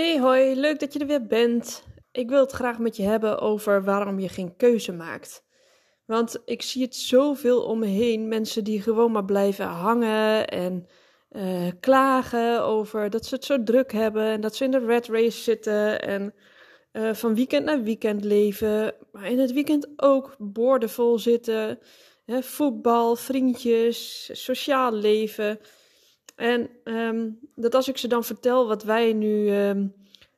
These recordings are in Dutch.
Hey hoi, leuk dat je er weer bent. Ik wil het graag met je hebben over waarom je geen keuze maakt. Want ik zie het zoveel om me heen. Mensen die gewoon maar blijven hangen en uh, klagen over dat ze het zo druk hebben en dat ze in de red race zitten en uh, van weekend naar weekend leven. Maar in het weekend ook boordevol zitten. Voetbal, vriendjes, sociaal leven. En um, dat als ik ze dan vertel wat wij nu, um,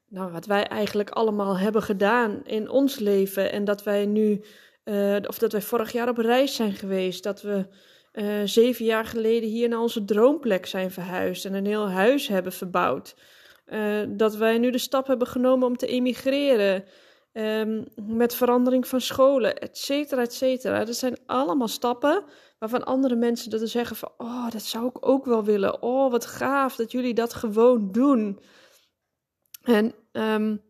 nou, wat wij eigenlijk allemaal hebben gedaan in ons leven. En dat wij nu, uh, of dat wij vorig jaar op reis zijn geweest. Dat we uh, zeven jaar geleden hier naar onze droomplek zijn verhuisd en een heel huis hebben verbouwd. Uh, dat wij nu de stap hebben genomen om te emigreren. Um, met verandering van scholen, et cetera, et cetera. Dat zijn allemaal stappen waarvan andere mensen dat zeggen van, oh, dat zou ik ook wel willen. Oh, wat gaaf dat jullie dat gewoon doen. En um,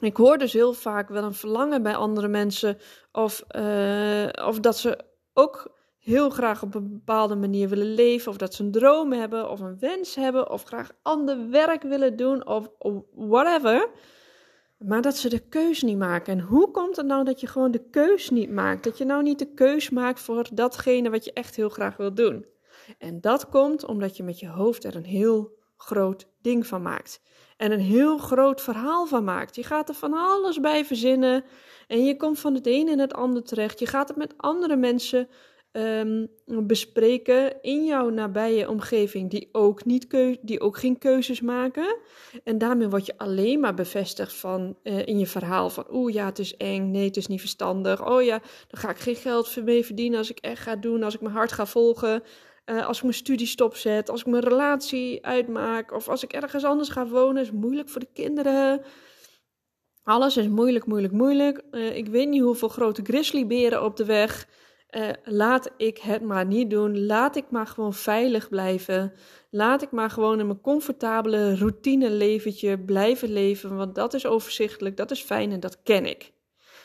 ik hoor dus heel vaak wel een verlangen bij andere mensen, of, uh, of dat ze ook heel graag op een bepaalde manier willen leven, of dat ze een droom hebben, of een wens hebben, of graag ander werk willen doen, of whatever. Maar dat ze de keus niet maken. En hoe komt het nou dat je gewoon de keus niet maakt? Dat je nou niet de keus maakt voor datgene wat je echt heel graag wil doen. En dat komt omdat je met je hoofd er een heel groot ding van maakt. En een heel groot verhaal van maakt. Je gaat er van alles bij verzinnen. En je komt van het een in het ander terecht. Je gaat het met andere mensen um, bespreken in jouw nabije omgeving die ook, niet die ook geen keuzes maken. En daarmee word je alleen maar bevestigd van, uh, in je verhaal van oeh ja, het is eng, nee, het is niet verstandig. Oh ja, dan ga ik geen geld mee verdienen als ik echt ga doen, als ik mijn hart ga volgen. Uh, als ik mijn studie stopzet, als ik mijn relatie uitmaak of als ik ergens anders ga wonen, is moeilijk voor de kinderen. Alles is moeilijk, moeilijk, moeilijk. Uh, ik weet niet hoeveel grote grizzlyberen op de weg. Uh, laat ik het maar niet doen. Laat ik maar gewoon veilig blijven. Laat ik maar gewoon in mijn comfortabele routine leventje blijven leven. Want dat is overzichtelijk, dat is fijn en dat ken ik.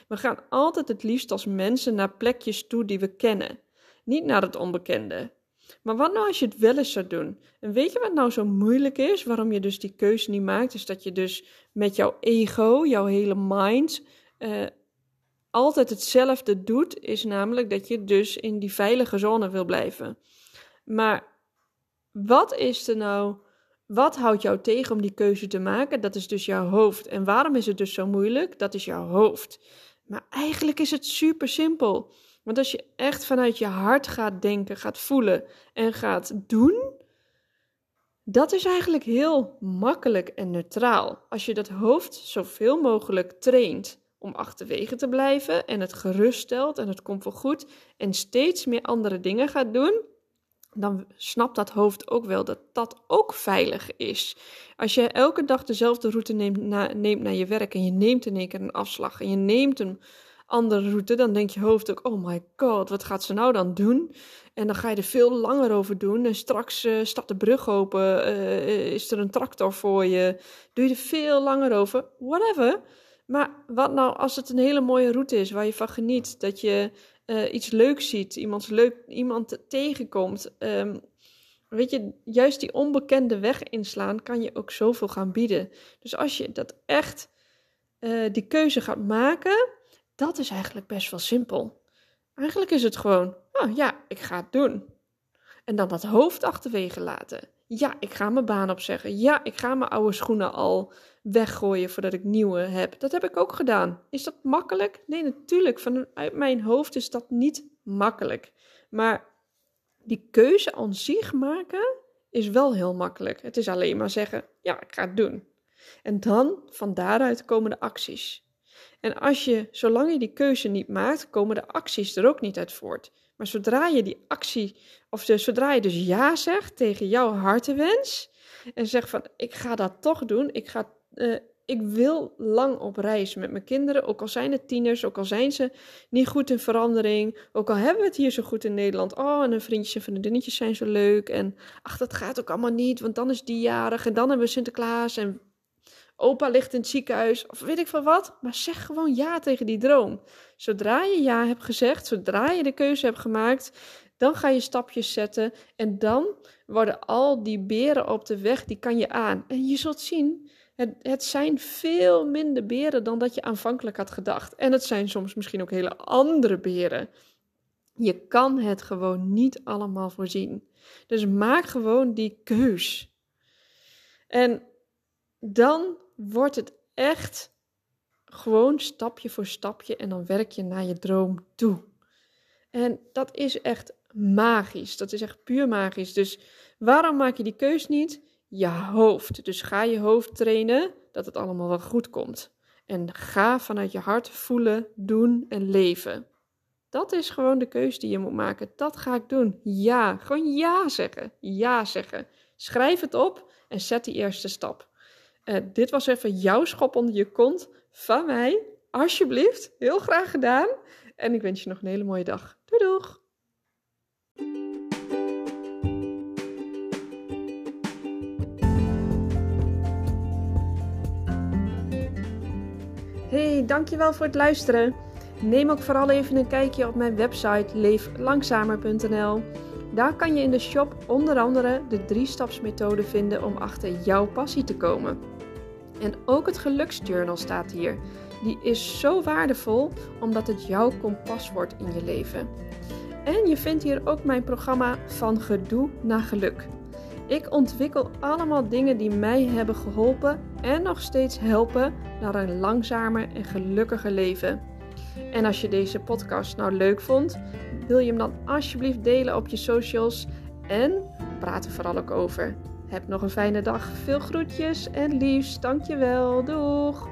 We gaan altijd het liefst als mensen naar plekjes toe die we kennen. Niet naar het onbekende. Maar wat nou als je het wel eens zou doen? En weet je wat nou zo moeilijk is? Waarom je dus die keuze niet maakt? Is dat je dus met jouw ego, jouw hele mind, uh, altijd hetzelfde doet, is namelijk dat je dus in die veilige zone wil blijven. Maar wat is er nou, wat houdt jou tegen om die keuze te maken? Dat is dus jouw hoofd. En waarom is het dus zo moeilijk? Dat is jouw hoofd. Maar eigenlijk is het super simpel. Want als je echt vanuit je hart gaat denken, gaat voelen en gaat doen, dat is eigenlijk heel makkelijk en neutraal. Als je dat hoofd zoveel mogelijk traint om achterwege te blijven en het geruststelt en het komt wel goed en steeds meer andere dingen gaat doen, dan snapt dat hoofd ook wel dat dat ook veilig is. Als je elke dag dezelfde route neemt, neemt naar je werk en je neemt in één keer een afslag en je neemt een andere route, dan denkt je hoofd ook: oh my god, wat gaat ze nou dan doen? En dan ga je er veel langer over doen. En straks uh, staat de brug open, uh, is er een tractor voor je, doe je er veel langer over. Whatever. Maar wat nou als het een hele mooie route is waar je van geniet, dat je uh, iets leuks ziet, iemand, leuk, iemand tegenkomt. Um, weet je, juist die onbekende weg inslaan kan je ook zoveel gaan bieden. Dus als je dat echt, uh, die keuze gaat maken, dat is eigenlijk best wel simpel. Eigenlijk is het gewoon, oh ja, ik ga het doen. En dan dat hoofd achterwege laten. Ja, ik ga mijn baan opzeggen. Ja, ik ga mijn oude schoenen al weggooien voordat ik nieuwe heb. Dat heb ik ook gedaan. Is dat makkelijk? Nee, natuurlijk. Vanuit mijn hoofd is dat niet makkelijk. Maar die keuze aan zich maken is wel heel makkelijk. Het is alleen maar zeggen: ja, ik ga het doen. En dan van daaruit komen de acties. En als je, zolang je die keuze niet maakt, komen de acties er ook niet uit voort. Maar zodra je die actie, of zodra je dus ja zegt tegen jouw hartenwens, En zeg van, ik ga dat toch doen. Ik, ga, uh, ik wil lang op reis met mijn kinderen. Ook al zijn het tieners, ook al zijn ze niet goed in verandering. Ook al hebben we het hier zo goed in Nederland. Oh, en een vriendjes en vriendinnetjes zijn zo leuk. En ach, dat gaat ook allemaal niet, want dan is die jarig. En dan hebben we Sinterklaas en opa ligt in het ziekenhuis. Of weet ik veel wat. Maar zeg gewoon ja tegen die droom. Zodra je ja hebt gezegd, zodra je de keuze hebt gemaakt dan ga je stapjes zetten en dan worden al die beren op de weg, die kan je aan. En je zult zien, het, het zijn veel minder beren dan dat je aanvankelijk had gedacht. En het zijn soms misschien ook hele andere beren. Je kan het gewoon niet allemaal voorzien. Dus maak gewoon die keus. En dan wordt het echt gewoon stapje voor stapje en dan werk je naar je droom toe. En dat is echt magisch. Dat is echt puur magisch. Dus waarom maak je die keus niet? Je hoofd. Dus ga je hoofd trainen dat het allemaal wel goed komt. En ga vanuit je hart voelen, doen en leven. Dat is gewoon de keus die je moet maken. Dat ga ik doen. Ja, gewoon ja zeggen. Ja zeggen. Schrijf het op en zet die eerste stap. Uh, dit was even jouw schop onder je kont van mij. Alsjeblieft, heel graag gedaan. En ik wens je nog een hele mooie dag. Doei doeg! Hey, dankjewel voor het luisteren. Neem ook vooral even een kijkje op mijn website leeflangzamer.nl. Daar kan je in de shop onder andere de drie-stapsmethode vinden om achter jouw passie te komen. En ook het geluksjournal staat hier. Die is zo waardevol omdat het jouw kompas wordt in je leven. En je vindt hier ook mijn programma Van Gedoe naar Geluk. Ik ontwikkel allemaal dingen die mij hebben geholpen en nog steeds helpen naar een langzamer en gelukkiger leven. En als je deze podcast nou leuk vond, wil je hem dan alsjeblieft delen op je socials en praat er vooral ook over. Heb nog een fijne dag, veel groetjes en liefst, dankjewel, doeg!